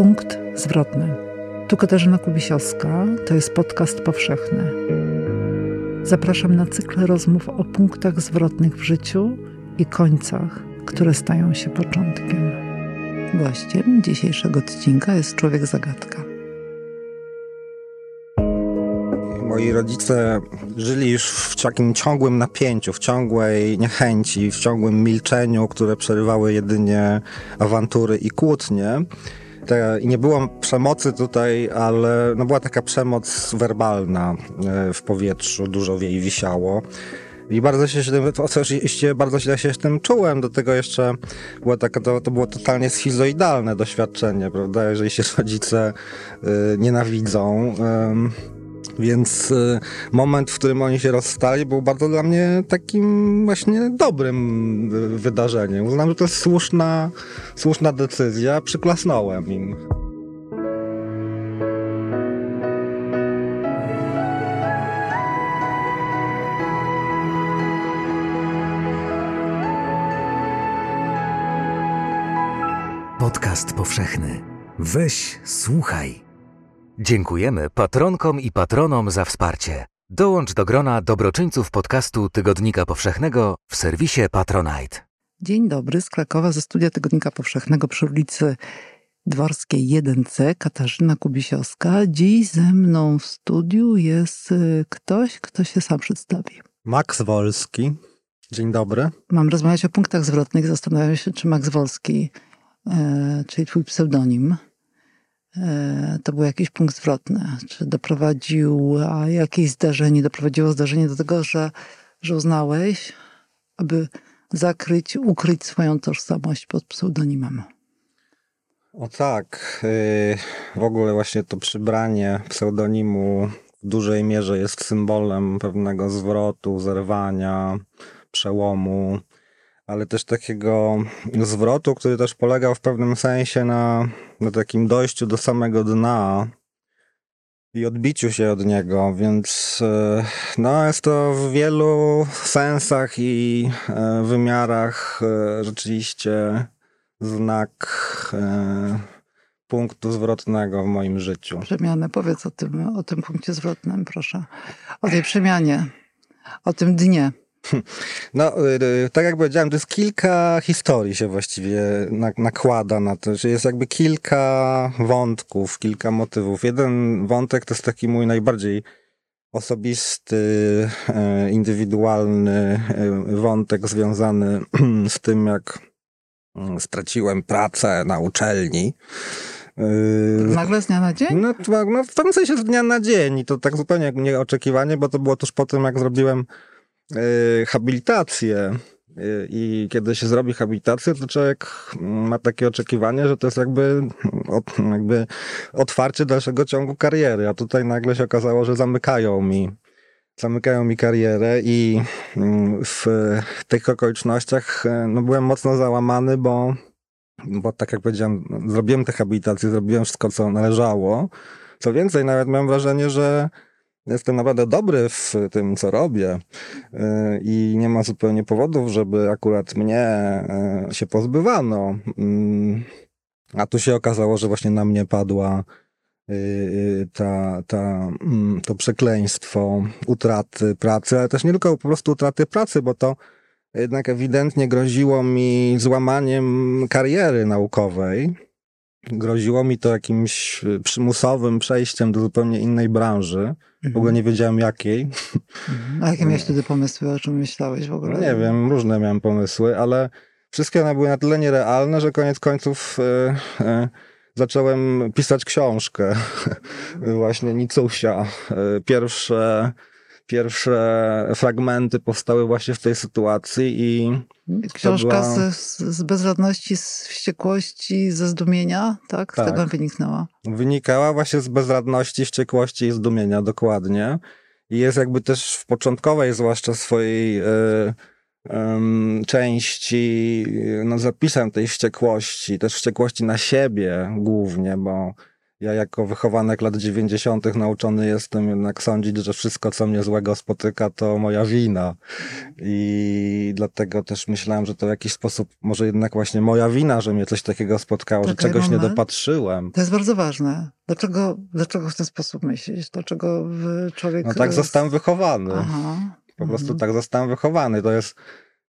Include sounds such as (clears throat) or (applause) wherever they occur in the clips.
Punkt zwrotny. Tu Katarzyna Kubisiowska, to jest podcast powszechny. Zapraszam na cykl rozmów o punktach zwrotnych w życiu i końcach, które stają się początkiem. Gościem dzisiejszego odcinka jest człowiek zagadka. Moi rodzice żyli już w takim ciągłym napięciu, w ciągłej niechęci, w ciągłym milczeniu, które przerywały jedynie awantury i kłótnie. I nie było przemocy tutaj, ale no była taka przemoc werbalna e, w powietrzu, dużo jej wisiało. I bardzo się, oczywiście bardzo się z tym czułem. Do tego jeszcze było taka, to, to było totalnie schizoidalne doświadczenie, prawda? Jeżeli się rodzice y, nienawidzą. Y, więc y, moment, w którym oni się rozstali, był bardzo dla mnie takim właśnie dobrym y, wydarzeniem. Uznałem, że to jest słuszna, słuszna decyzja. Przyklasnąłem im. Podcast powszechny. Weź, słuchaj. Dziękujemy patronkom i patronom za wsparcie. Dołącz do grona dobroczyńców podcastu Tygodnika Powszechnego w serwisie Patronite. Dzień dobry, z Krakowa ze studia Tygodnika Powszechnego przy ulicy Dworskiej 1C, Katarzyna Kubisiowska. Dziś ze mną w studiu jest y, ktoś, kto się sam przedstawi. Max Wolski. Dzień dobry. Mam rozmawiać o punktach zwrotnych. Zastanawiam się, czy Max Wolski, e, czyli twój pseudonim, to był jakiś punkt zwrotny. Czy doprowadził, jakieś zdarzenie doprowadziło zdarzenie do tego, że, że uznałeś, aby zakryć, ukryć swoją tożsamość pod pseudonimem? O tak. Y, w ogóle właśnie to przybranie pseudonimu w dużej mierze jest symbolem pewnego zwrotu, zerwania, przełomu ale też takiego zwrotu, który też polegał w pewnym sensie na, na takim dojściu do samego dna i odbiciu się od niego, więc e, no, jest to w wielu sensach i e, wymiarach e, rzeczywiście znak punktu zwrotnego w moim życiu. Przemianę, powiedz o tym, o tym punkcie zwrotnym, proszę. O tej przemianie, o tym dnie. (laughs) No, y, y, tak jak powiedziałem, to jest kilka historii się właściwie nakłada na to, że jest jakby kilka wątków, kilka motywów. Jeden wątek to jest taki mój najbardziej osobisty, e, indywidualny e, wątek związany (clears throat) z tym, jak mm, straciłem pracę na uczelni. Nagle z dnia na dzień? No, no, w pewnym sensie z dnia na dzień i to tak zupełnie nieoczekiwanie, bo to było tuż po tym, jak zrobiłem habilitację y, i kiedy się zrobi habilitację, to człowiek ma takie oczekiwanie, że to jest jakby, jakby otwarcie dalszego ciągu kariery, a tutaj nagle się okazało, że zamykają mi zamykają mi karierę i mm, w tych okolicznościach y, no, byłem mocno załamany, bo, bo tak jak powiedziałem, zrobiłem tę habilitację, zrobiłem wszystko, co należało. Co więcej, nawet miałem wrażenie, że Jestem naprawdę dobry w tym, co robię y, i nie ma zupełnie powodów, żeby akurat mnie y, się pozbywano. Mm, a tu się okazało, że właśnie na mnie padła y, ta, ta, mm, to przekleństwo utraty pracy, ale też nie tylko po prostu utraty pracy, bo to jednak ewidentnie groziło mi złamaniem kariery naukowej groziło mi to jakimś przymusowym przejściem do zupełnie innej branży. W ogóle nie wiedziałem jakiej. A jakie miałeś wtedy pomysły? O czym myślałeś w ogóle? No nie wiem, różne miałem pomysły, ale wszystkie one były na tyle nierealne, że koniec końców y, y, zacząłem pisać książkę. (laughs) Właśnie Nicusia. Pierwsze pierwsze fragmenty powstały właśnie w tej sytuacji i Książka była... z, z bezradności, z wściekłości, ze zdumienia, tak? Z tak. tego wyniknęła. Wynikała właśnie z bezradności, wściekłości i zdumienia, dokładnie. I jest jakby też w początkowej, zwłaszcza swojej y, y, części, no zapisem tej wściekłości, też wściekłości na siebie głównie, bo ja jako wychowanek lat 90. nauczony jestem jednak sądzić, że wszystko, co mnie złego spotyka, to moja wina. I dlatego też myślałem, że to w jakiś sposób może jednak właśnie moja wina, że mnie coś takiego spotkało, że Czekaj czegoś nie dopatrzyłem. To jest bardzo ważne. Dlaczego, dlaczego w ten sposób myślisz? Dlaczego człowiek... No tak z- zostałem wychowany. Aha. Po prostu Mhm. tak zostałem wychowany. To jest,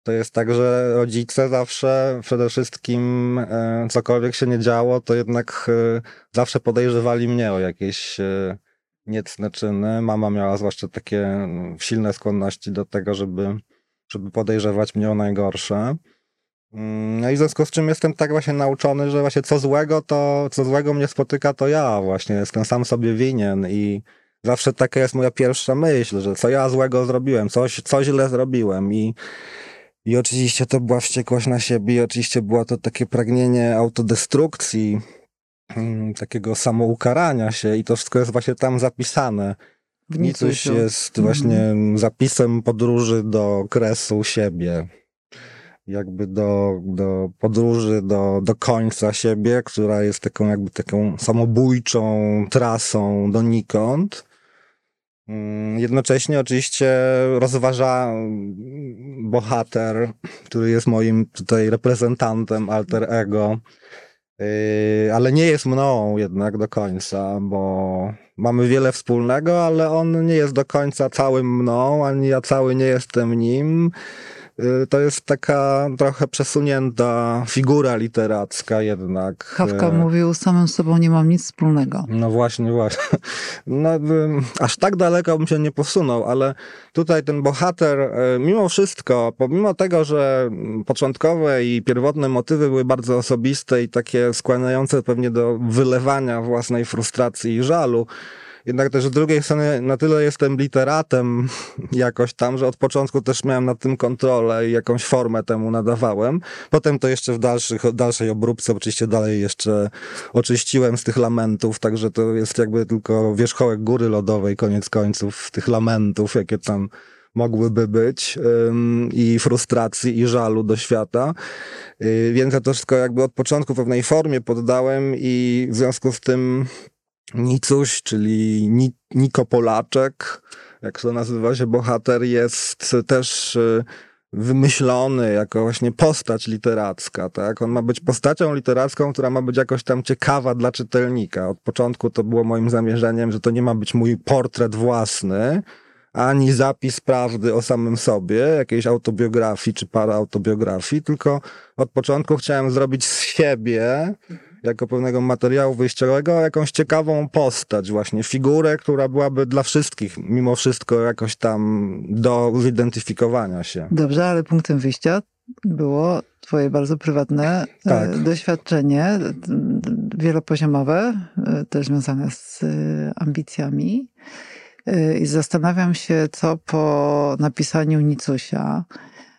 to jest tak, że rodzice zawsze przede wszystkim e, cokolwiek się nie działo, to jednak e, zawsze podejrzewali mnie o jakieś e, niecne czyny. Mama miała zwłaszcza takie mm, silne skłonności do tego, żeby, żeby podejrzewać mnie o najgorsze. Mm, No i w związku z czym jestem tak właśnie nauczony, że właśnie co złego, to co złego mnie spotyka, to ja właśnie jestem sam sobie winien i zawsze taka jest moja pierwsza myśl, że co ja złego zrobiłem, coś, co źle zrobiłem i, i oczywiście to była wściekłość na siebie i oczywiście było to takie pragnienie autodestrukcji, mm, takiego samoukarania się i to wszystko jest właśnie tam zapisane. W Nicuś jest właśnie zapisem podróży do kresu siebie. Jakby do, do podróży do, do końca siebie, która jest taką jakby taką samobójczą trasą donikąd. Mm, Jednocześnie oczywiście rozważa bohater, który jest moim tutaj reprezentantem alter ego, Yy, ale nie jest mną jednak do końca, bo mamy wiele wspólnego, ale on nie jest do końca całym mną, ani ja cały nie jestem nim. Yy, To jest taka trochę przesunięta figura literacka jednak. Kafka Yy, mówił, z samym sobą nie mam nic wspólnego. no właśnie, właśnie. (laughs) No, aż tak daleko bym się nie posunął, ale tutaj ten bohater, e, mimo wszystko, pomimo tego, że początkowe i pierwotne motywy były bardzo osobiste i takie skłaniające pewnie do wylewania własnej frustracji i żalu, jednak też z drugiej strony na tyle jestem literatem (laughs) jakoś tam, że od początku też miałem nad tym kontrolę i jakąś formę temu nadawałem. Potem to jeszcze w dalszych, dalszej obróbce oczywiście dalej jeszcze oczyściłem z tych lamentów, także to jest jakby tylko wierzchołek góry lodowej, koniec końców, tych lamentów, jakie tam mogłyby być ym, i frustracji i żalu do świata. Yy, Więc ja to wszystko jakby od początku pewnej formie poddałem i w związku z tym Nicuś, czyli Ni- Niko Polaczek, jak to nazywa się bohater, jest też y, wymyślony jako właśnie postać literacka, tak? On ma być postacią literacką, która ma być jakoś tam ciekawa dla czytelnika. Od początku to było moim zamierzeniem, że to nie ma być mój portret własny, ani zapis prawdy o samym sobie, jakiejś autobiografii czy paraautobiografii, tylko od początku chciałem zrobić z siebie, jako pewnego materiału wyjściowego, jakąś ciekawą postać, właśnie figurę, która byłaby dla wszystkich, mimo wszystko jakoś tam do zidentyfikowania się. Dobrze, ale punktem wyjścia było twoje bardzo prywatne e, Tak. doświadczenie, d- wielopoziomowe, e, też związane z e, ambicjami. E, I zastanawiam się, co po napisaniu Nicusia, e,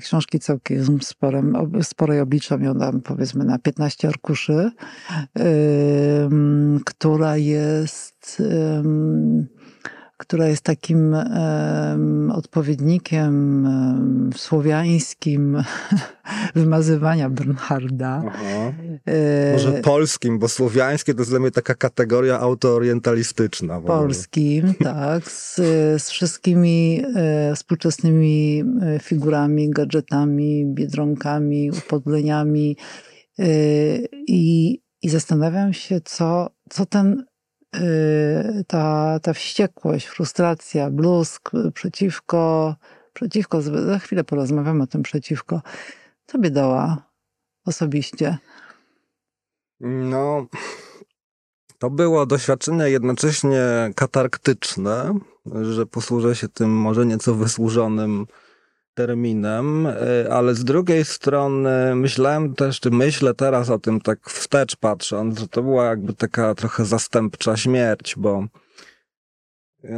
książki całkiem sporem, sporej oblicza miał tam powiedzmy na 15 arkuszy, która jest która jest takim em, odpowiednikiem em, słowiańskim (laughs) wymazywania Bernharda. E, Może polskim, bo słowiańskie to jest dla mnie taka kategoria autoorientalistyczna. polskim, tak, z, z wszystkimi e, współczesnymi e, figurami, gadżetami, biedronkami, upodleniami e, i, i zastanawiam się, co, co ten e, ta, ta wściekłość, frustracja, bluzk przeciwko, przeciwko, za chwilę porozmawiamy o tym przeciwko, tobie dała osobiście. No, to było doświadczenie jednocześnie katarktyczne, że posłużę się tym może nieco wysłużonym terminem, y, ale z drugiej strony myślałem też, czy myślę teraz o tym tak wstecz patrząc, że to była jakby taka trochę zastępcza śmierć, bo y,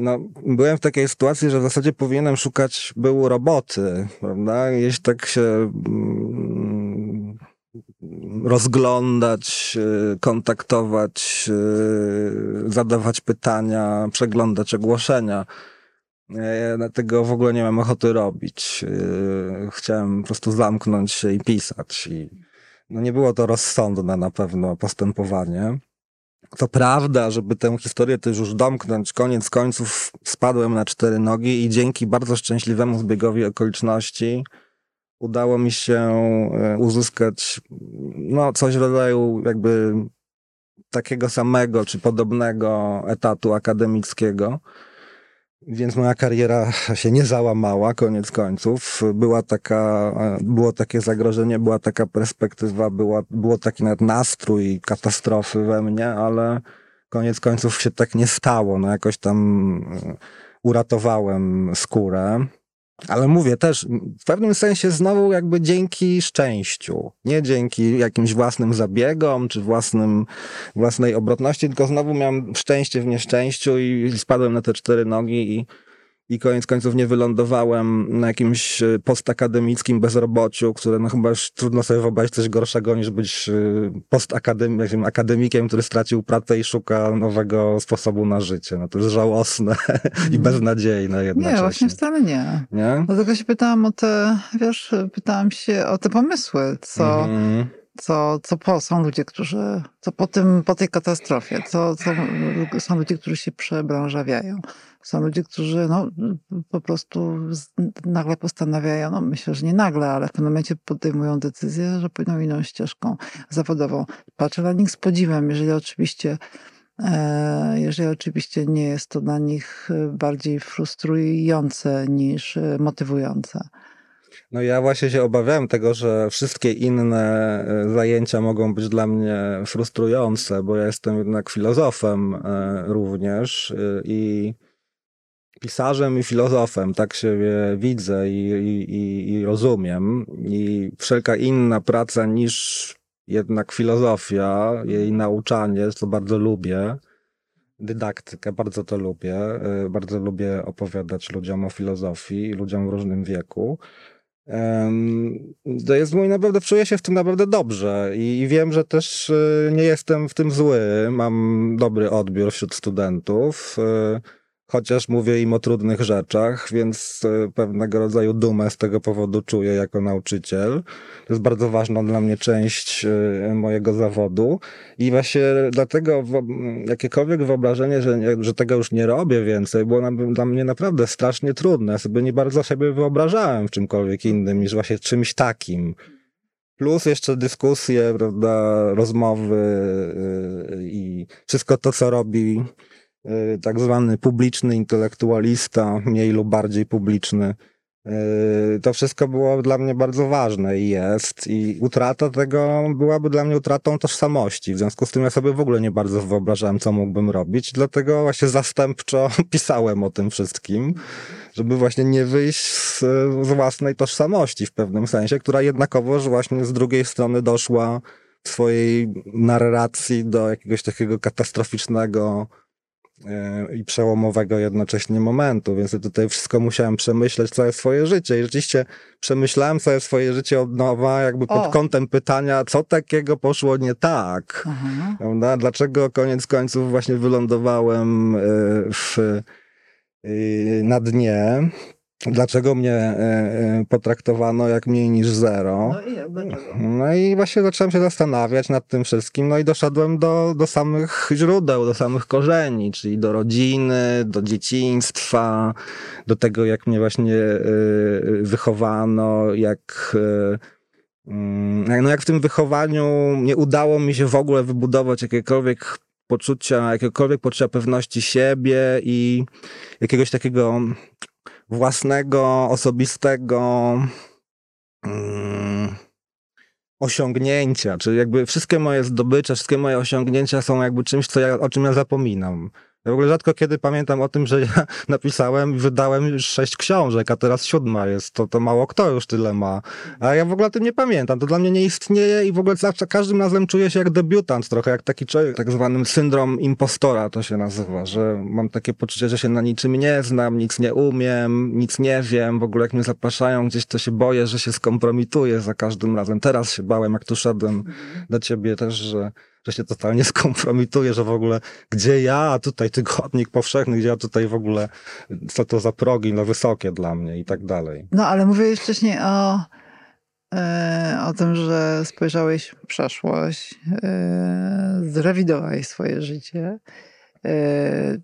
no, byłem w takiej sytuacji, że w zasadzie powinienem szukać był roboty, prawda? Jeśli tak się mm, rozglądać, y, kontaktować, zadawać pytania, przeglądać ogłoszenia. Ja tego w ogóle nie mam ochoty robić. Y, Chciałem po prostu zamknąć się i pisać. I no nie było to rozsądne na pewno postępowanie. To prawda, żeby tę historię też już domknąć, koniec końców spadłem na cztery nogi i dzięki bardzo szczęśliwemu zbiegowi okoliczności udało mi się e, uzyskać no, coś w rodzaju jakby takiego samego czy podobnego etatu akademickiego. Więc moja kariera się nie załamała, koniec końców. Była taka, było takie zagrożenie, była taka perspektywa, była, było taki nawet nastrój katastrofy we mnie, ale koniec końców się tak nie stało. No jakoś tam e, uratowałem skórę. Ale mówię też, w pewnym sensie znowu jakby dzięki szczęściu, nie dzięki jakimś własnym zabiegom, czy własnym, własnej obrotności, tylko znowu miałem szczęście w nieszczęściu i spadłem na te cztery nogi i, i koniec końców nie wylądowałem na jakimś e, postakademickim bezrobociu, które no chyba już trudno sobie wyobrazić coś gorszego niż być e, postakademikiem, akademikiem, który stracił pracę i szuka nowego sposobu na życie. No to jest żałosne (laughs) i beznadziejne jednocześnie. Nie, właśnie wcale nie. Nie? Dlatego się pytałam o te, wiesz, pytałam się o te pomysły, co, Mhm. Co, co po, są ludzie, którzy, co po tym, po tej katastrofie, co, co są ludzie, którzy się przebranżawiają. Są ludzie, którzy no, po prostu nagle postanawiają, no myślę, że nie nagle, ale w pewnym momencie podejmują decyzję, że pójdą inną ścieżką zawodową. Patrzę na nich z podziwem, jeżeli oczywiście e, jeżeli oczywiście nie jest to dla nich bardziej frustrujące niż motywujące. No ja właśnie się obawiałem tego, że wszystkie inne e, zajęcia mogą być dla mnie frustrujące, bo ja jestem jednak filozofem e, również e, i pisarzem i filozofem, tak siebie widzę i, i, i- rozumiem. I wszelka inna praca niż jednak filozofia, jej nauczanie, co bardzo lubię, dydaktykę, bardzo to lubię. Bardzo lubię opowiadać ludziom o filozofii, ludziom w różnym wieku. To jest mój naprawdę, czuję się w tym naprawdę dobrze i, i wiem, że też e, nie jestem w tym zły. Mam dobry odbiór wśród studentów, e, chociaż mówię im o trudnych rzeczach, więc e, pewnego rodzaju dumę z tego powodu czuję jako nauczyciel. To jest bardzo ważna dla mnie część e, mojego zawodu i właśnie dlatego jakiekolwiek wyobrażenie, że, że tego już nie robię więcej, było dla mnie naprawdę strasznie trudne. Ja sobie nie bardzo siebie wyobrażałem w czymkolwiek innym niż właśnie czymś takim. Plus jeszcze dyskusje, prawda, rozmowy yy, i wszystko to, co robi tak zwany publiczny intelektualista, mniej lub bardziej publiczny. Yy, To wszystko było dla mnie bardzo ważne i jest. I utrata tego byłaby dla mnie utratą tożsamości. W związku z tym ja sobie w ogóle nie bardzo wyobrażałem, co mógłbym robić. Dlatego właśnie zastępczo (laughs) pisałem o tym wszystkim, żeby właśnie nie wyjść z, z własnej tożsamości w pewnym sensie, która jednakowoż właśnie z drugiej strony doszła w swojej narracji do jakiegoś takiego katastroficznego e, i przełomowego jednocześnie momentu, więc ja tutaj wszystko musiałem przemyśleć całe swoje życie i rzeczywiście przemyślałem całe swoje życie od nowa, jakby pod O. kątem pytania, co takiego poszło nie tak, prawda? Dlaczego koniec końców właśnie wylądowałem e, w, e, na dnie? Dlaczego mnie e, e, potraktowano jak mniej niż zero? No i? No i właśnie zacząłem się zastanawiać nad tym wszystkim, no i doszedłem do, do samych źródeł, do samych korzeni, czyli do rodziny, do dzieciństwa, do tego, jak mnie właśnie y, wychowano, jak, mm, jak- no jak w tym wychowaniu nie udało mi się w ogóle wybudować jakiekolwiek poczucia, jakiegokolwiek poczucia pewności siebie i jakiegoś takiego własnego, osobistego mm, osiągnięcia, czyli jakby wszystkie moje zdobycze, wszystkie moje osiągnięcia są jakby czymś, co ja, o czym ja zapominam. Ja w ogóle rzadko kiedy pamiętam o tym, że ja (laughs) napisałem i wydałem już sześć książek, a teraz siódma jest. To, to mało kto już tyle ma. A ja w ogóle o tym nie pamiętam. To dla mnie nie istnieje i w ogóle zawsze każdym razem czuję się jak debiutant, trochę jak taki człowiek, tak zwany syndrom impostora to się nazywa, że mam takie poczucie, że się na niczym nie znam, nic nie umiem, nic nie wiem. W ogóle jak mnie zapraszają gdzieś, to się boję, że się skompromituję za każdym razem. Teraz się bałem, jak tu szedłem do ciebie też, że że się totalnie (laughs) skompromituję, że w ogóle gdzie ja, tutaj tygodnik powszechny, gdzie ja tutaj w ogóle, co to za progi, no wysokie dla mnie i tak dalej. No ale mówiłeś wcześniej o, e, o tym, że spojrzałeś w przeszłość, e, zrewidowałeś swoje życie. E,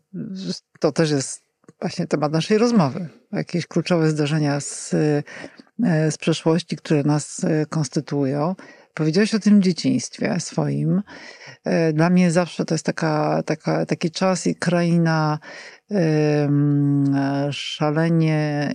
to też jest właśnie temat naszej rozmowy. Jakieś kluczowe zdarzenia z, z przeszłości, które nas konstytuują. Powiedziałeś o tym dzieciństwie swoim. E, Dla mnie zawsze to jest taka, taka, taki czas i kraina szalenie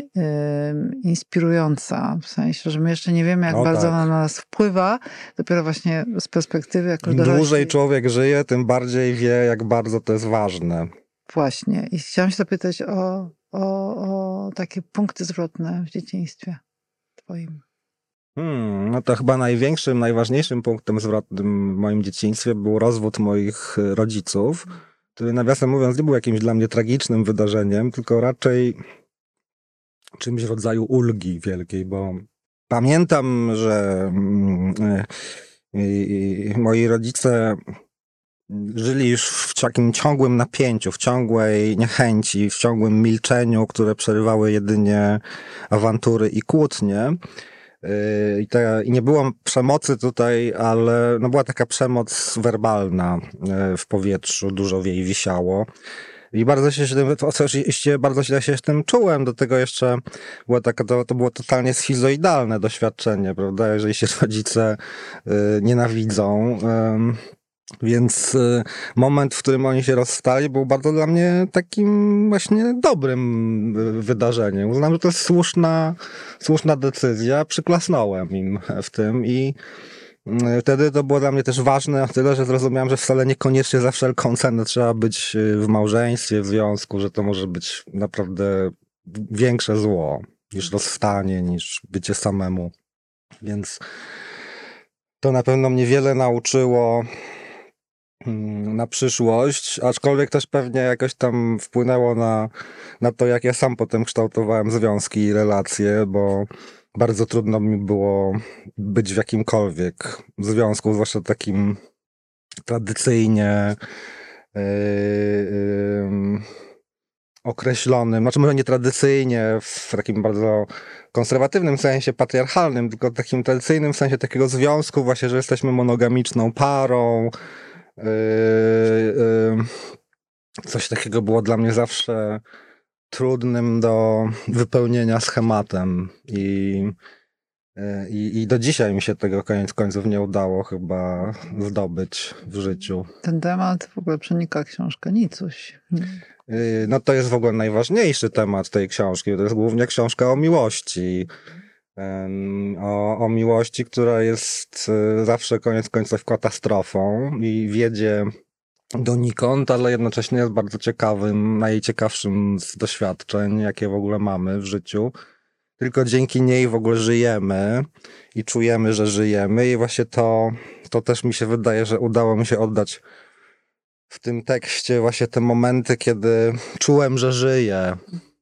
inspirująca. W sensie, że my jeszcze nie wiemy, jak No bardzo tak. ona na nas wpływa. Dopiero właśnie z perspektywy, jak już Im dorośli- dłużej człowiek żyje, tym bardziej wie, jak bardzo to jest ważne. Właśnie. I chciałam się zapytać o, o, o takie punkty zwrotne w dzieciństwie twoim. Hmm, no to chyba największym, najważniejszym punktem zwrotnym w moim dzieciństwie był rozwód moich y, rodziców, który nawiasem mówiąc nie był jakimś dla mnie tragicznym wydarzeniem, tylko raczej czymś w rodzaju ulgi wielkiej, bo pamiętam, że mm, y, y, moi rodzice żyli już w takim ciągłym napięciu, w ciągłej niechęci, w ciągłym milczeniu, które przerywały jedynie awantury i kłótnie. Yy, I, I nie było przemocy tutaj, ale no była taka przemoc werbalna yy, w powietrzu, dużo jej wisiało. I bardzo się, oczywiście bardzo źle się tym czułem. Do tego jeszcze było taka, to, to było totalnie schizoidalne doświadczenie, prawda? Jeżeli się rodzice yy, nienawidzą. ym, więc y, moment, w którym oni się rozstali, był bardzo dla mnie takim właśnie dobrym y, wydarzeniem. Uznałem, że to jest słuszna, słuszna decyzja. Przyklasnąłem im w tym i y, wtedy to było dla mnie też ważne na tyle, że zrozumiałem, że wcale niekoniecznie za wszelką cenę trzeba być w małżeństwie, w związku, że to może być naprawdę większe zło niż rozstanie, niż bycie samemu. Więc to na pewno mnie wiele nauczyło na przyszłość, aczkolwiek też pewnie jakoś tam wpłynęło na, na to, jak ja sam potem kształtowałem związki i relacje, bo bardzo trudno mi było być w jakimkolwiek związku, zwłaszcza takim tradycyjnie yy, yy, określonym, znaczy może nie tradycyjnie w takim bardzo konserwatywnym sensie, patriarchalnym, tylko takim tradycyjnym sensie takiego związku właśnie, że jesteśmy monogamiczną parą. Yy, yy, coś takiego było dla mnie zawsze trudnym do wypełnienia schematem i, yy, i, i do dzisiaj mi się tego koniec końców nie udało chyba zdobyć w życiu. Ten temat w ogóle przenika książkę Nicuś. No to jest w ogóle najważniejszy temat tej książki. To jest głównie książka o miłości. O, o miłości, która jest y, zawsze koniec końców katastrofą i wiedzie donikąd, ale jednocześnie jest bardzo ciekawym, najciekawszym z doświadczeń, jakie w ogóle mamy w życiu. Tylko dzięki niej w ogóle żyjemy i czujemy, że żyjemy i właśnie to, to też mi się wydaje, że udało mi się oddać w tym tekście właśnie te momenty, kiedy czułem, że żyję.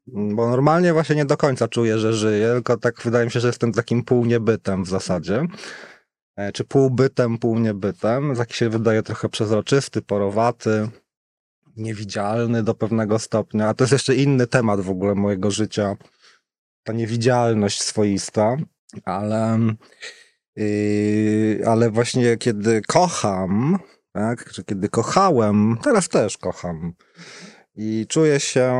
Bo normalnie właśnie nie do końca czuję, że żyję, tylko tak wydaje mi się, że jestem takim półniebytem w zasadzie. E, Czy półbytem, półniebytem. Taki się wydaje trochę przezroczysty, porowaty, niewidzialny do pewnego stopnia. A to jest jeszcze inny temat w ogóle mojego życia. Ta niewidzialność swoista. Ale, yy, ale właśnie kiedy kocham, tak? Czy kiedy kochałem, teraz też kocham. I czuję się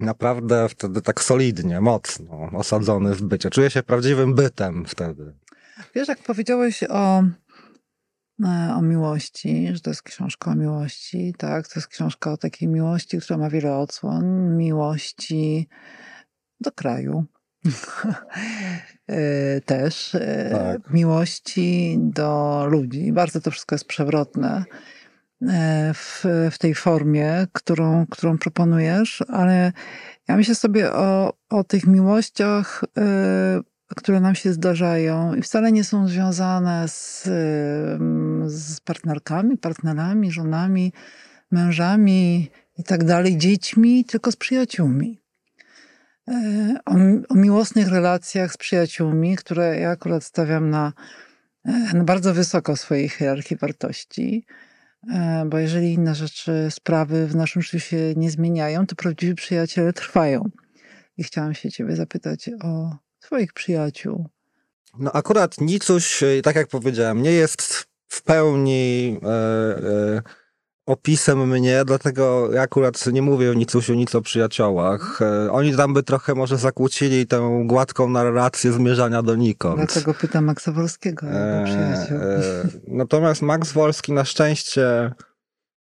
naprawdę wtedy tak solidnie, mocno osadzony w bycie. Czuję się prawdziwym bytem wtedy. Wiesz, jak powiedziałeś o, e, o miłości, że to jest książka o miłości, tak? To jest książka o takiej miłości, która ma wiele odsłon. Miłości do kraju. (laughs) E, Też. e, Tak. Miłości do ludzi. Bardzo to wszystko jest przewrotne w, w tej formie, którą, którą proponujesz, ale ja myślę sobie o, o tych miłościach, e, które nam się zdarzają i wcale nie są związane z, z partnerkami, partnerami, żonami, mężami i tak dalej, dziećmi, tylko z przyjaciółmi. E, O, o miłosnych relacjach z przyjaciółmi, które ja akurat stawiam na, e, na bardzo wysoko swojej hierarchii wartości. E, Bo jeżeli inne rzeczy, sprawy w naszym życiu się nie zmieniają, to prawdziwi przyjaciele trwają. I chciałam się ciebie zapytać o twoich przyjaciół. No akurat Nicuś, e, tak jak powiedziałem, nie jest w pełni e, e, opisem mnie, dlatego ja akurat nie mówię o Nicusiu nic o przyjaciołach. E, oni tam by trochę może zakłócili tę gładką narrację zmierzania donikąd. Dlatego pytam Maxa Wolskiego, jego E, przyjaciół. e, natomiast Max Wolski na szczęście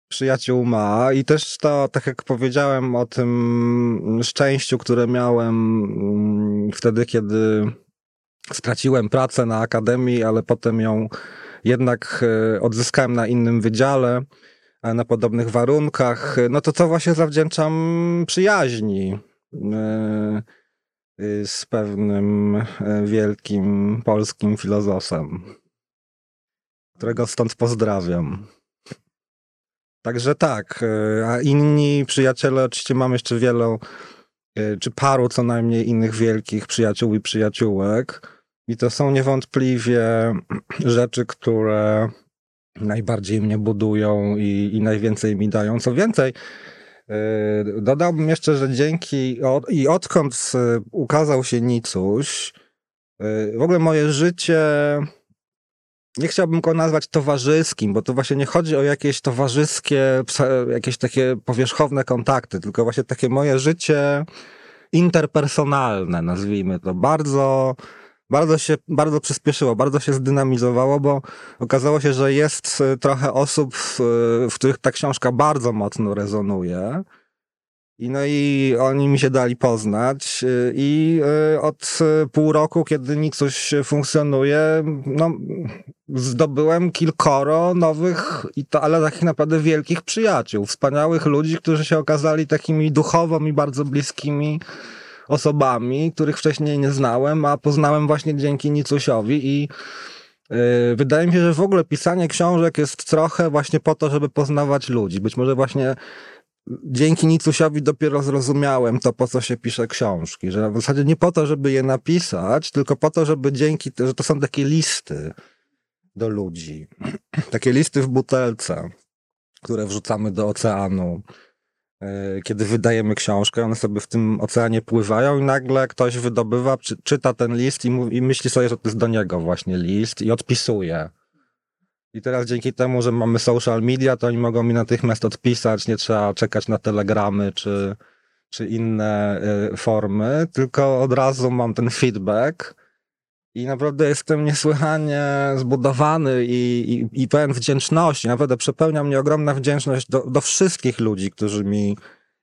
przyjaciół ma i też to, tak jak powiedziałem o tym szczęściu, które miałem mm, wtedy, kiedy straciłem pracę na akademii, ale potem ją jednak odzyskałem na innym wydziale, na podobnych warunkach, no to to właśnie zawdzięczam przyjaźni e, y, z pewnym e, wielkim polskim filozofem, którego stąd pozdrawiam. Także tak, e, a inni przyjaciele, oczywiście mam jeszcze wielu, e, czy paru co najmniej innych wielkich przyjaciół i przyjaciółek. I to są niewątpliwie rzeczy, które najbardziej mnie budują i, i najwięcej mi dają. Co więcej, e, dodałbym jeszcze, że dzięki od, i odkąd e, ukazał się Nicuś, e, w ogóle moje życie nie chciałbym go nazwać towarzyskim, bo to właśnie nie chodzi o jakieś towarzyskie, jakieś takie powierzchowne kontakty, tylko właśnie takie moje życie interpersonalne, nazwijmy to. Bardzo, bardzo się, bardzo przyspieszyło, bardzo się zdynamizowało, bo okazało się, że jest y, trochę osób, w, w których ta książka bardzo mocno rezonuje. I no i oni mi się dali poznać y, i y, od y, pół roku, kiedy Nicuś funkcjonuje, no, zdobyłem kilkoro nowych, i to, ale takich naprawdę wielkich przyjaciół, wspaniałych ludzi, którzy się okazali takimi duchowo mi bardzo bliskimi osobami, których wcześniej nie znałem, a poznałem właśnie dzięki Nicusiowi i yy, wydaje mi się, że w ogóle pisanie książek jest trochę właśnie po to, żeby poznawać ludzi. Być może właśnie dzięki Nicusiowi dopiero zrozumiałem to, po co się pisze książki, że w zasadzie nie po to, żeby je napisać, tylko po to, żeby dzięki, że to są takie listy do ludzi. (clears throat) Takie listy w butelce, które wrzucamy do oceanu. E, Kiedy wydajemy książkę, one sobie w tym oceanie pływają i nagle ktoś wydobywa, czy, czyta ten list i, mówi, i myśli sobie, że to jest do niego właśnie list i odpisuje. I teraz dzięki temu, że mamy social media, to oni mogą mi natychmiast odpisać, nie trzeba czekać na telegramy czy, czy inne y, formy, tylko od razu mam ten feedback i naprawdę jestem niesłychanie zbudowany i, i, i pełen wdzięczności. Naprawdę przepełnia mnie ogromna wdzięczność do, do wszystkich ludzi, którzy mi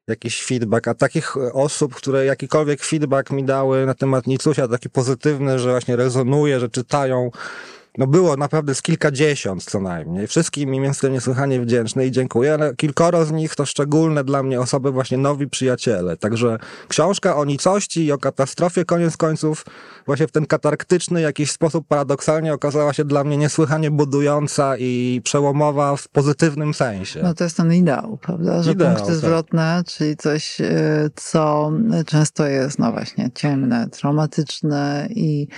jakiś feedback, a takich osób, które jakikolwiek feedback mi dały na temat Nicusia, taki pozytywny, że właśnie rezonuje, że czytają, no było naprawdę z kilkadziesiąt co najmniej. Wszystkim im jestem niesłychanie wdzięczny i dziękuję, ale kilkoro z nich to szczególne dla mnie osoby, właśnie nowi przyjaciele. Także książka o nicości i o katastrofie koniec końców właśnie w ten katarktyczny jakiś sposób paradoksalnie okazała się dla mnie niesłychanie budująca i przełomowa w pozytywnym sensie. No to jest ten ideał, prawda? Że Ideał, punkty tak. zwrotne, czyli coś, y, co często jest, no właśnie, ciemne, traumatyczne i,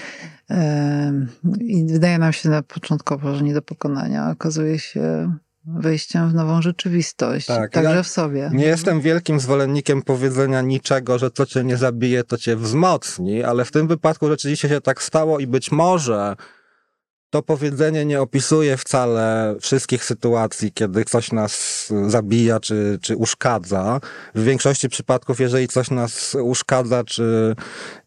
i wydaje nam się na początkowo, że nie do pokonania, okazuje się wejściem w nową rzeczywistość, Tak, także ja w sobie. Nie jestem wielkim zwolennikiem powiedzenia niczego, że co cię nie zabije, to cię wzmocni, ale w tym wypadku rzeczywiście się tak stało i być może to powiedzenie nie opisuje wcale wszystkich sytuacji, kiedy coś nas zabija czy, czy uszkadza. W większości przypadków, jeżeli coś nas uszkadza czy,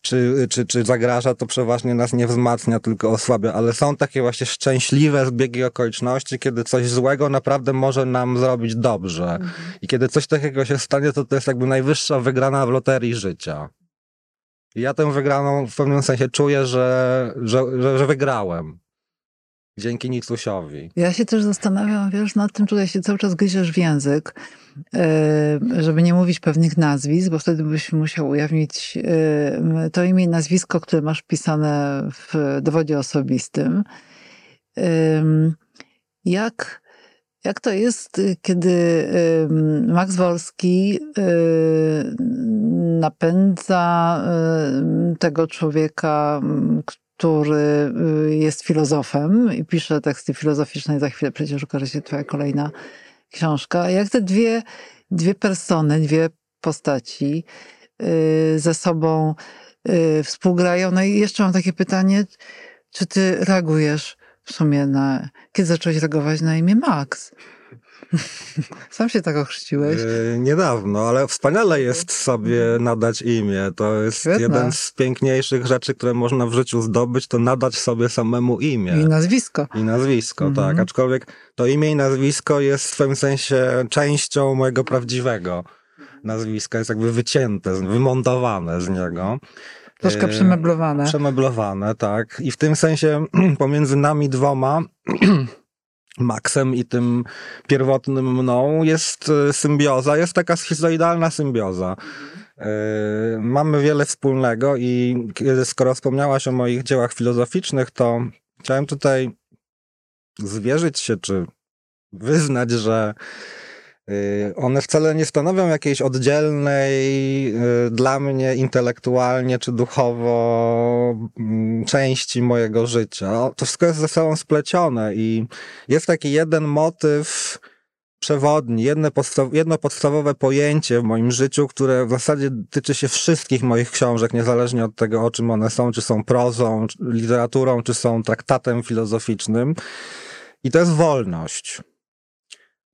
czy, czy, czy zagraża, to przeważnie nas nie wzmacnia, tylko osłabia. Ale są takie właśnie szczęśliwe zbiegi okoliczności, kiedy coś złego naprawdę może nam zrobić dobrze. I kiedy coś takiego się stanie, to to jest jakby najwyższa wygrana w loterii życia. I ja tę wygraną w pewnym sensie czuję, że, że, że, że wygrałem. Dzięki Nicusiowi. Ja się też zastanawiam, wiesz, nad tym, tutaj się cały czas gryziesz w język, e, żeby nie mówić pewnych nazwisk, bo wtedy byś musiał ujawnić e, to imię i nazwisko, które masz wpisane w dowodzie osobistym. Jak, jak to jest, kiedy Max Wolski y, napędza tego człowieka, który y, jest filozofem i pisze teksty filozoficzne za chwilę przecież ukaże się twoja kolejna książka. Jak te dwie, dwie persony, dwie postaci y, ze sobą y, współgrają? No i jeszcze mam takie pytanie, Czy ty reagujesz w sumie na... Kiedy zacząłeś reagować na imię Max? (laughs) Sam się tak ochrzciłeś. Yy, niedawno, ale wspaniale jest sobie nadać imię. To jest Świetne. jeden z piękniejszych rzeczy, które można w życiu zdobyć, to nadać sobie samemu imię. I nazwisko. I nazwisko, Mhm. tak. Aczkolwiek to imię i nazwisko jest w pewnym sensie częścią mojego prawdziwego nazwiska. Jest jakby wycięte, wymontowane z niego. Troszkę Yy, przemeblowane. Przemeblowane, tak. I w tym sensie (clears throat) pomiędzy nami dwoma, (clears throat) Maxem i tym pierwotnym mną, jest e, symbioza, jest taka schizoidalna symbioza. E, Mamy wiele wspólnego i skoro wspomniałaś o moich dziełach filozoficznych, to chciałem tutaj zwierzyć się, czy wyznać, że one wcale nie stanowią jakiejś oddzielnej y, dla mnie intelektualnie czy duchowo mm, części mojego życia. To wszystko jest ze sobą splecione i jest taki jeden motyw przewodni, jedno, podstaw, jedno podstawowe pojęcie w moim życiu, które w zasadzie tyczy się wszystkich moich książek, niezależnie od tego, o czym one są, czy są prozą, czy literaturą, czy są traktatem filozoficznym. I to jest wolność.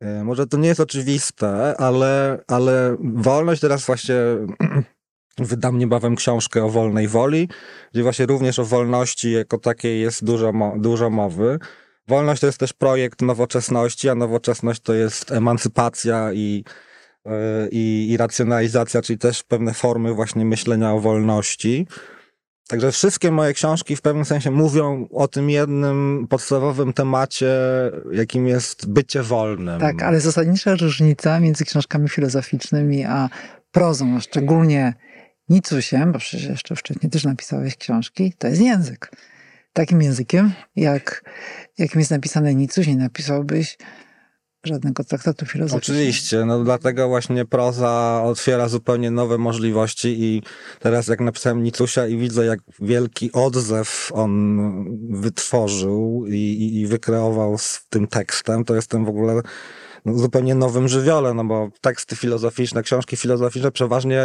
E, Może to nie jest oczywiste, ale, ale wolność teraz właśnie (clears throat) wydam niebawem książkę o wolnej woli, gdzie właśnie również o wolności jako takiej jest dużo, dużo mowy. Wolność to jest też projekt nowoczesności, a nowoczesność to jest emancypacja i, e, i, i racjonalizacja, czyli też pewne formy właśnie myślenia o wolności. Także wszystkie moje książki w pewnym sensie mówią o tym jednym podstawowym temacie, jakim jest bycie wolnym. Tak, ale zasadnicza różnica między książkami filozoficznymi a prozą, szczególnie Nicusiem, bo przecież jeszcze wcześniej też napisałeś książki, to jest język. Takim językiem, jak, jakim jest napisane Nicuś, nie napisałbyś żadnego traktatu filozoficznego. Oczywiście, no dlatego właśnie proza otwiera zupełnie nowe możliwości i teraz jak napisałem Nicusia i widzę jak wielki odzew on wytworzył i, i, i wykreował z tym tekstem, to jestem w ogóle zupełnie nowym żywiole, no bo teksty filozoficzne, książki filozoficzne przeważnie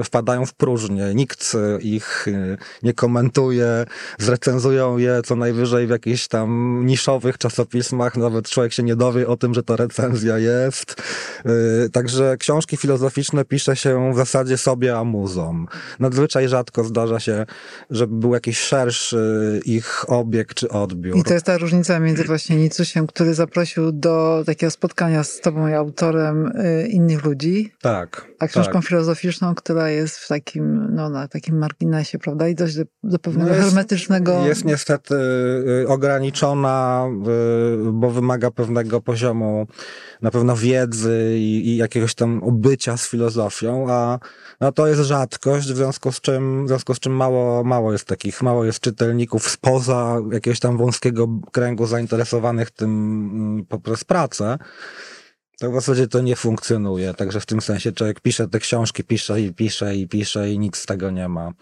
y, wpadają w próżnię. Nikt y, ich y, nie komentuje, zrecenzują je co najwyżej w jakichś tam niszowych czasopismach, nawet człowiek się nie dowie o tym, że to recenzja jest. Także książki filozoficzne pisze się w zasadzie sobie amuzą. Nadzwyczaj rzadko zdarza się, żeby był jakiś szerszy ich obieg czy odbiór. I to jest ta różnica między właśnie Nicusiem, który zaprosił do takiego spotkania z tobą i autorem y, innych ludzi, Tak. a książką tak. filozoficzną, która jest w takim, no na takim marginesie, prawda? I dość do, do pewnego No jest- hermetycznego... Jest niestety y, ograniczona, y, bo wymaga pewnego poziomu na pewno wiedzy i, i jakiegoś tam obycia z filozofią, a no to jest rzadkość, w związku z czym, w związku z czym mało, mało jest takich, mało jest czytelników spoza jakiegoś tam wąskiego kręgu zainteresowanych tym mm, poprzez pracę. To w zasadzie to nie funkcjonuje, także w tym sensie człowiek pisze te książki, pisze i pisze i pisze i nic z tego nie ma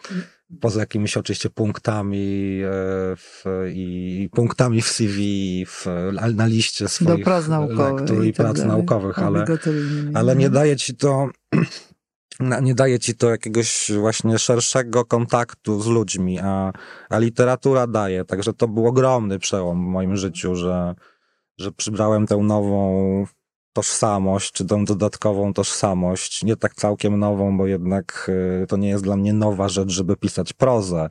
poza jakimiś oczywiście punktami e, w, i punktami w CV, w, na liście do swoich prac naukowych lektur i, i tak prac dalej. naukowych, ale, ale nie daje ci to (clears throat) nie daje ci to jakiegoś właśnie szerszego kontaktu z ludźmi, a, a literatura daje. Także to był ogromny przełom w moim życiu, że, że przybrałem tę nową tożsamość, czy tą dodatkową tożsamość, nie tak całkiem nową, bo jednak y, to nie jest dla mnie nowa rzecz, żeby pisać prozę.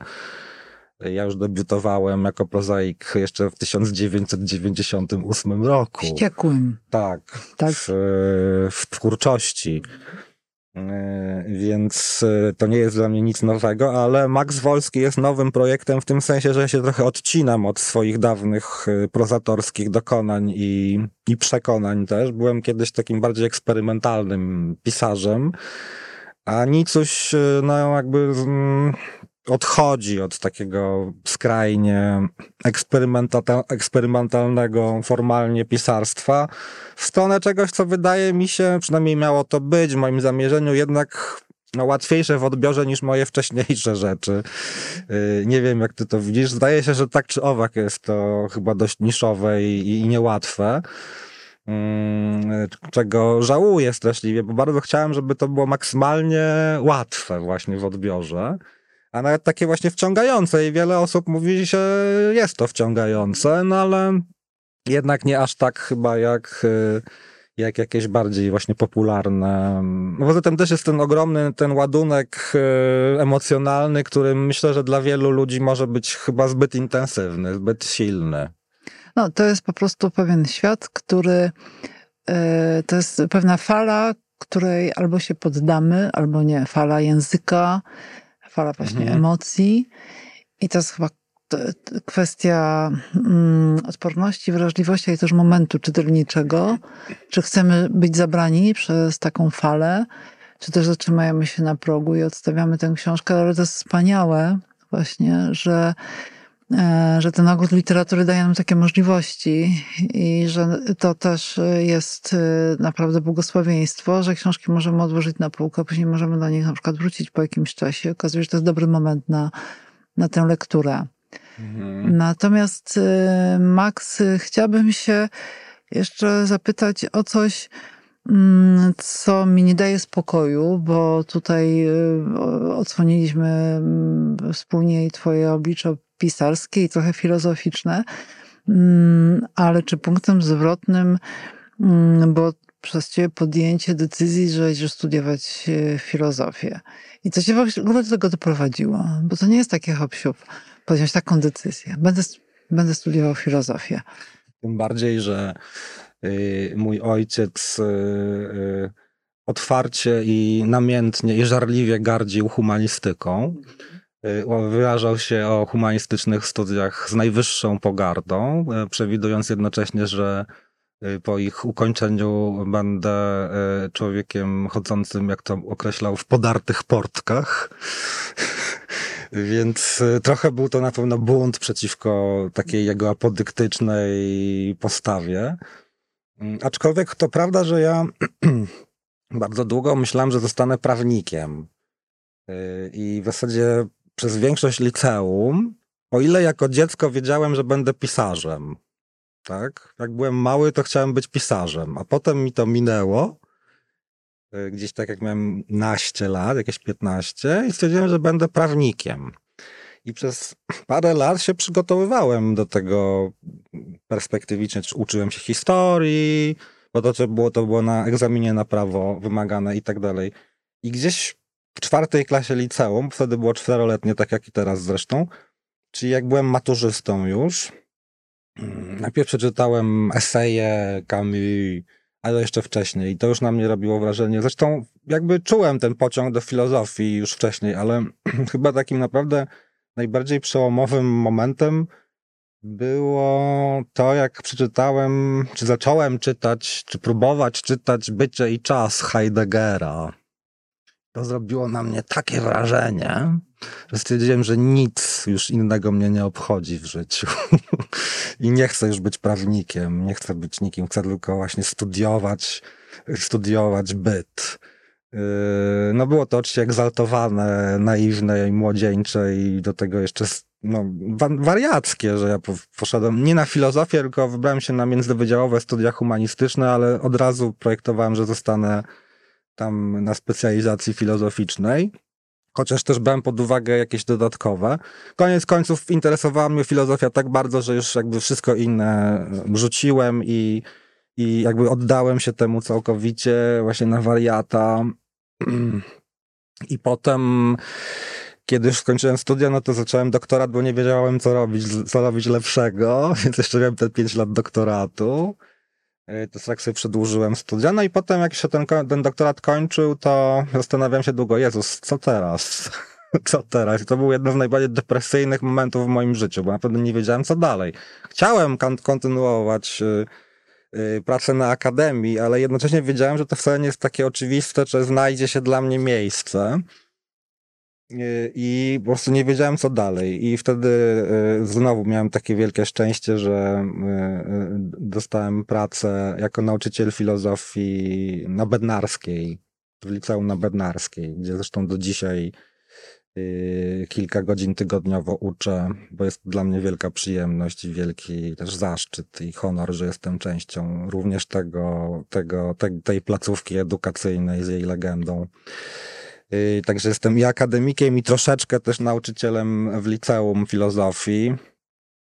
Ja już debiutowałem jako prozaik jeszcze w 1998 roku. Wściekłym. Tak, Tak. w, w twórczości. E, Więc e, to nie jest dla mnie nic nowego, ale Max Wolski jest nowym projektem w tym sensie, że się trochę odcinam od swoich dawnych e, prozatorskich dokonań i, i przekonań też. Byłem kiedyś takim bardziej eksperymentalnym pisarzem, a Nicuś no jakby mm, odchodzi od takiego skrajnie eksperymenta- eksperymentalnego formalnie pisarstwa w stronę czegoś, co wydaje mi się, przynajmniej miało to być w moim zamierzeniu, jednak no, łatwiejsze w odbiorze niż moje wcześniejsze rzeczy. Yy, Nie wiem, jak ty to widzisz. Zdaje się, że tak czy owak jest to chyba dość niszowe i, i niełatwe. Mm, Czego żałuję straszliwie, bo bardzo chciałem, żeby to było maksymalnie łatwe właśnie w odbiorze. A nawet takie właśnie wciągające i wiele osób mówi, że jest to wciągające, no ale jednak nie aż tak chyba jak, y, jak jakieś bardziej właśnie popularne. Poza tym też jest ten ogromny ten ładunek y, emocjonalny, który myślę, że dla wielu ludzi może być chyba zbyt intensywny, zbyt silny. No, to jest po prostu pewien świat, który e, to jest pewna fala, której albo się poddamy, albo nie. Fala języka, fala właśnie Mhm. emocji. I to jest chyba kwestia mm, odporności, wrażliwości, ale też momentu czytelniczego. Czy chcemy być zabrani przez taką falę, czy też zatrzymajemy się na progu i odstawiamy tę książkę, ale to jest wspaniałe właśnie, że że ten ogród literatury daje nam takie możliwości i że to też jest e, naprawdę błogosławieństwo, że książki możemy odłożyć na półkę, później możemy do nich na przykład wrócić po jakimś czasie. Okazuje się, że to jest dobry moment na, na tę lekturę. Natomiast e, Max, e, chciałabym się jeszcze zapytać o coś, co mi nie daje spokoju, bo tutaj o- odsłoniliśmy mm, wspólnie i twoje oblicze pisarskie i trochę filozoficzne, Mm, ale czy punktem zwrotnym, mm, bo przez ciebie podjęcie decyzji, że idziesz studiować e, filozofię. I co cię w ogóle do tego doprowadziło? Bo to nie jest takie hop podjąć taką decyzję. Będę, będę studiował filozofię. Tym bardziej, że y, mój ojciec y, y, otwarcie i namiętnie i żarliwie gardził humanistyką. Y, o- Wyrażał się o humanistycznych studiach z najwyższą pogardą, y, przewidując jednocześnie, że y, po ich ukończeniu będę y, człowiekiem chodzącym, jak to określał, w podartych portkach. (laughs) Więc y, trochę był to na pewno bunt przeciwko takiej jego apodyktycznej postawie. Mm, Aczkolwiek to prawda, że ja (clears throat) bardzo długo myślałem, że zostanę prawnikiem. Y, I w zasadzie przez większość liceum, o ile jako dziecko wiedziałem, że będę pisarzem, tak? Jak byłem mały, to chciałem być pisarzem, a potem mi to minęło. y, Gdzieś tak jak miałem naście lat, jakieś 15 i stwierdziłem, że będę prawnikiem. I przez parę lat się przygotowywałem do tego perspektywicznie. czy Uczyłem się historii, bo to, co było, to było na egzaminie na prawo wymagane i tak dalej. I gdzieś w czwartej klasie liceum, wtedy było czteroletnie, tak jak i teraz zresztą, czyli jak byłem maturzystą już, mm, najpierw przeczytałem eseje Camus, ale jeszcze wcześniej. I to już na mnie robiło wrażenie. Zresztą jakby czułem ten pociąg do filozofii już wcześniej, ale (clears throat) chyba takim naprawdę najbardziej przełomowym momentem było to, jak przeczytałem, czy zacząłem czytać, czy próbować czytać Bycie i czas Heideggera. To zrobiło na mnie takie wrażenie, że stwierdziłem, że nic już innego mnie nie obchodzi w życiu. (laughs) I nie chcę już być prawnikiem, nie chcę być nikim, chcę tylko właśnie studiować, studiować byt. Yy, No było to oczywiście egzaltowane, naiwne i młodzieńcze i do tego jeszcze no, wa- wariackie, że ja po- poszedłem nie na filozofię, tylko wybrałem się na międzywydziałowe studia humanistyczne, ale od razu projektowałem, że zostanę tam na specjalizacji filozoficznej. Chociaż też brałem pod uwagę jakieś dodatkowe. Koniec końców interesowała mnie filozofia tak bardzo, że już jakby wszystko inne rzuciłem i, i jakby oddałem się temu całkowicie właśnie na wariata. (clears throat) I potem, kiedy już skończyłem studia, no to zacząłem doktorat, bo nie wiedziałem, co robić, co robić lepszego, (laughs) więc jeszcze miałem te 5 lat doktoratu. Yy, To tak sobie przedłużyłem studia. No i potem, jak się ten, ten doktorat kończył, to zastanawiałem się długo, Jezus, co teraz? (laughs) Co teraz? I to był jeden z najbardziej depresyjnych momentów w moim życiu, bo naprawdę nie wiedziałem, co dalej. Chciałem kontynuować y, y, pracę na akademii, ale jednocześnie wiedziałem, że to wcale nie jest takie oczywiste, że znajdzie się dla mnie miejsce. Y, I po prostu nie wiedziałem, co dalej. I wtedy y, znowu miałem takie wielkie szczęście, że y, y, dostałem pracę jako nauczyciel filozofii na Bednarskiej, w liceum na Bednarskiej, gdzie zresztą do dzisiaj y, kilka godzin tygodniowo uczę, bo jest dla mnie wielka przyjemność i wielki też zaszczyt i honor, że jestem częścią również tego, tego, te, tej placówki edukacyjnej z jej legendą. Y, Także jestem i akademikiem, i troszeczkę też nauczycielem w liceum filozofii.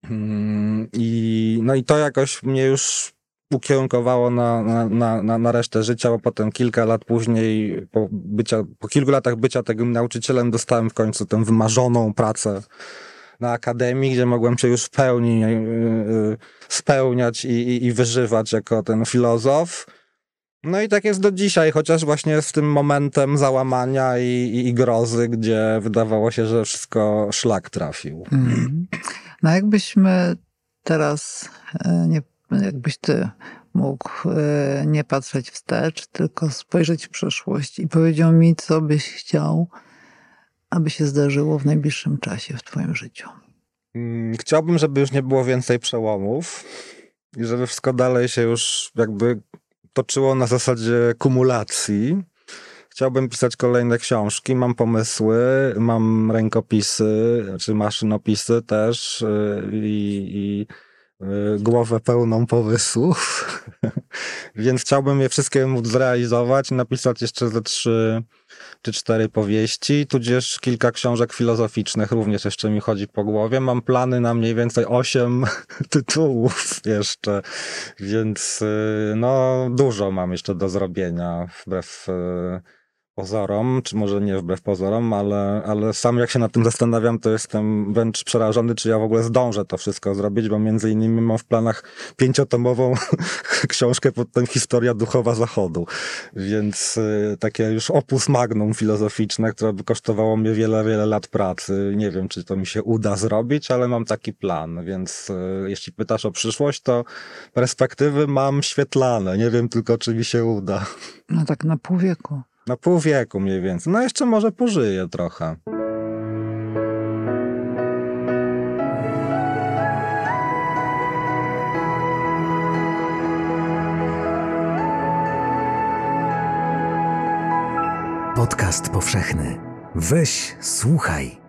Mm, I, no i to jakoś mnie już ukierunkowało na, na, na, na, resztę życia, bo potem kilka lat później, po, bycia, po kilku latach bycia takim nauczycielem, dostałem w końcu tę wymarzoną pracę na akademii, gdzie mogłem się już w pełni y, y, spełniać i, i, i wyżywać jako ten filozof. No i tak jest do dzisiaj, chociaż właśnie jest tym momentem załamania i, i, i grozy, gdzie wydawało się, że wszystko szlak trafił. Mhm. No jakbyśmy teraz, e, nie, jakbyś ty mógł e, nie patrzeć wstecz, tylko spojrzeć w przyszłość i powiedział mi, co byś chciał, aby się zdarzyło w najbliższym czasie w twoim życiu. Mm, Chciałbym, żeby już nie było więcej przełomów i żeby wszystko dalej się już jakby toczyło na zasadzie kumulacji. Chciałbym pisać kolejne książki, mam pomysły, mam rękopisy, czy maszynopisy też y, i, i głowę pełną pomysłów. (laughs) Więc chciałbym je wszystkie móc zrealizować, napisać jeszcze ze trzy czy cztery powieści, tudzież kilka książek filozoficznych również jeszcze mi chodzi po głowie. Mam plany na mniej więcej osiem (laughs) tytułów jeszcze, więc y, no dużo mam jeszcze do zrobienia wbrew y, pozorom, czy może nie wbrew pozorom, ale, ale sam jak się nad tym zastanawiam, to jestem wręcz przerażony, czy ja w ogóle zdążę to wszystko zrobić, bo między innymi mam w planach pięciotomową (laughs) książkę pod tym Historia Duchowa Zachodu. Więc y, takie już opus magnum filozoficzne, które by kosztowało mnie wiele, wiele lat pracy. Nie wiem, czy to mi się uda zrobić, ale mam taki plan, więc y, jeśli pytasz o przyszłość, to perspektywy mam świetlane. Nie wiem tylko, czy mi się uda. No tak na pół wieku. Na pół wieku mniej więcej. No jeszcze może pożyję trochę. Podcast powszechny. Weź, słuchaj.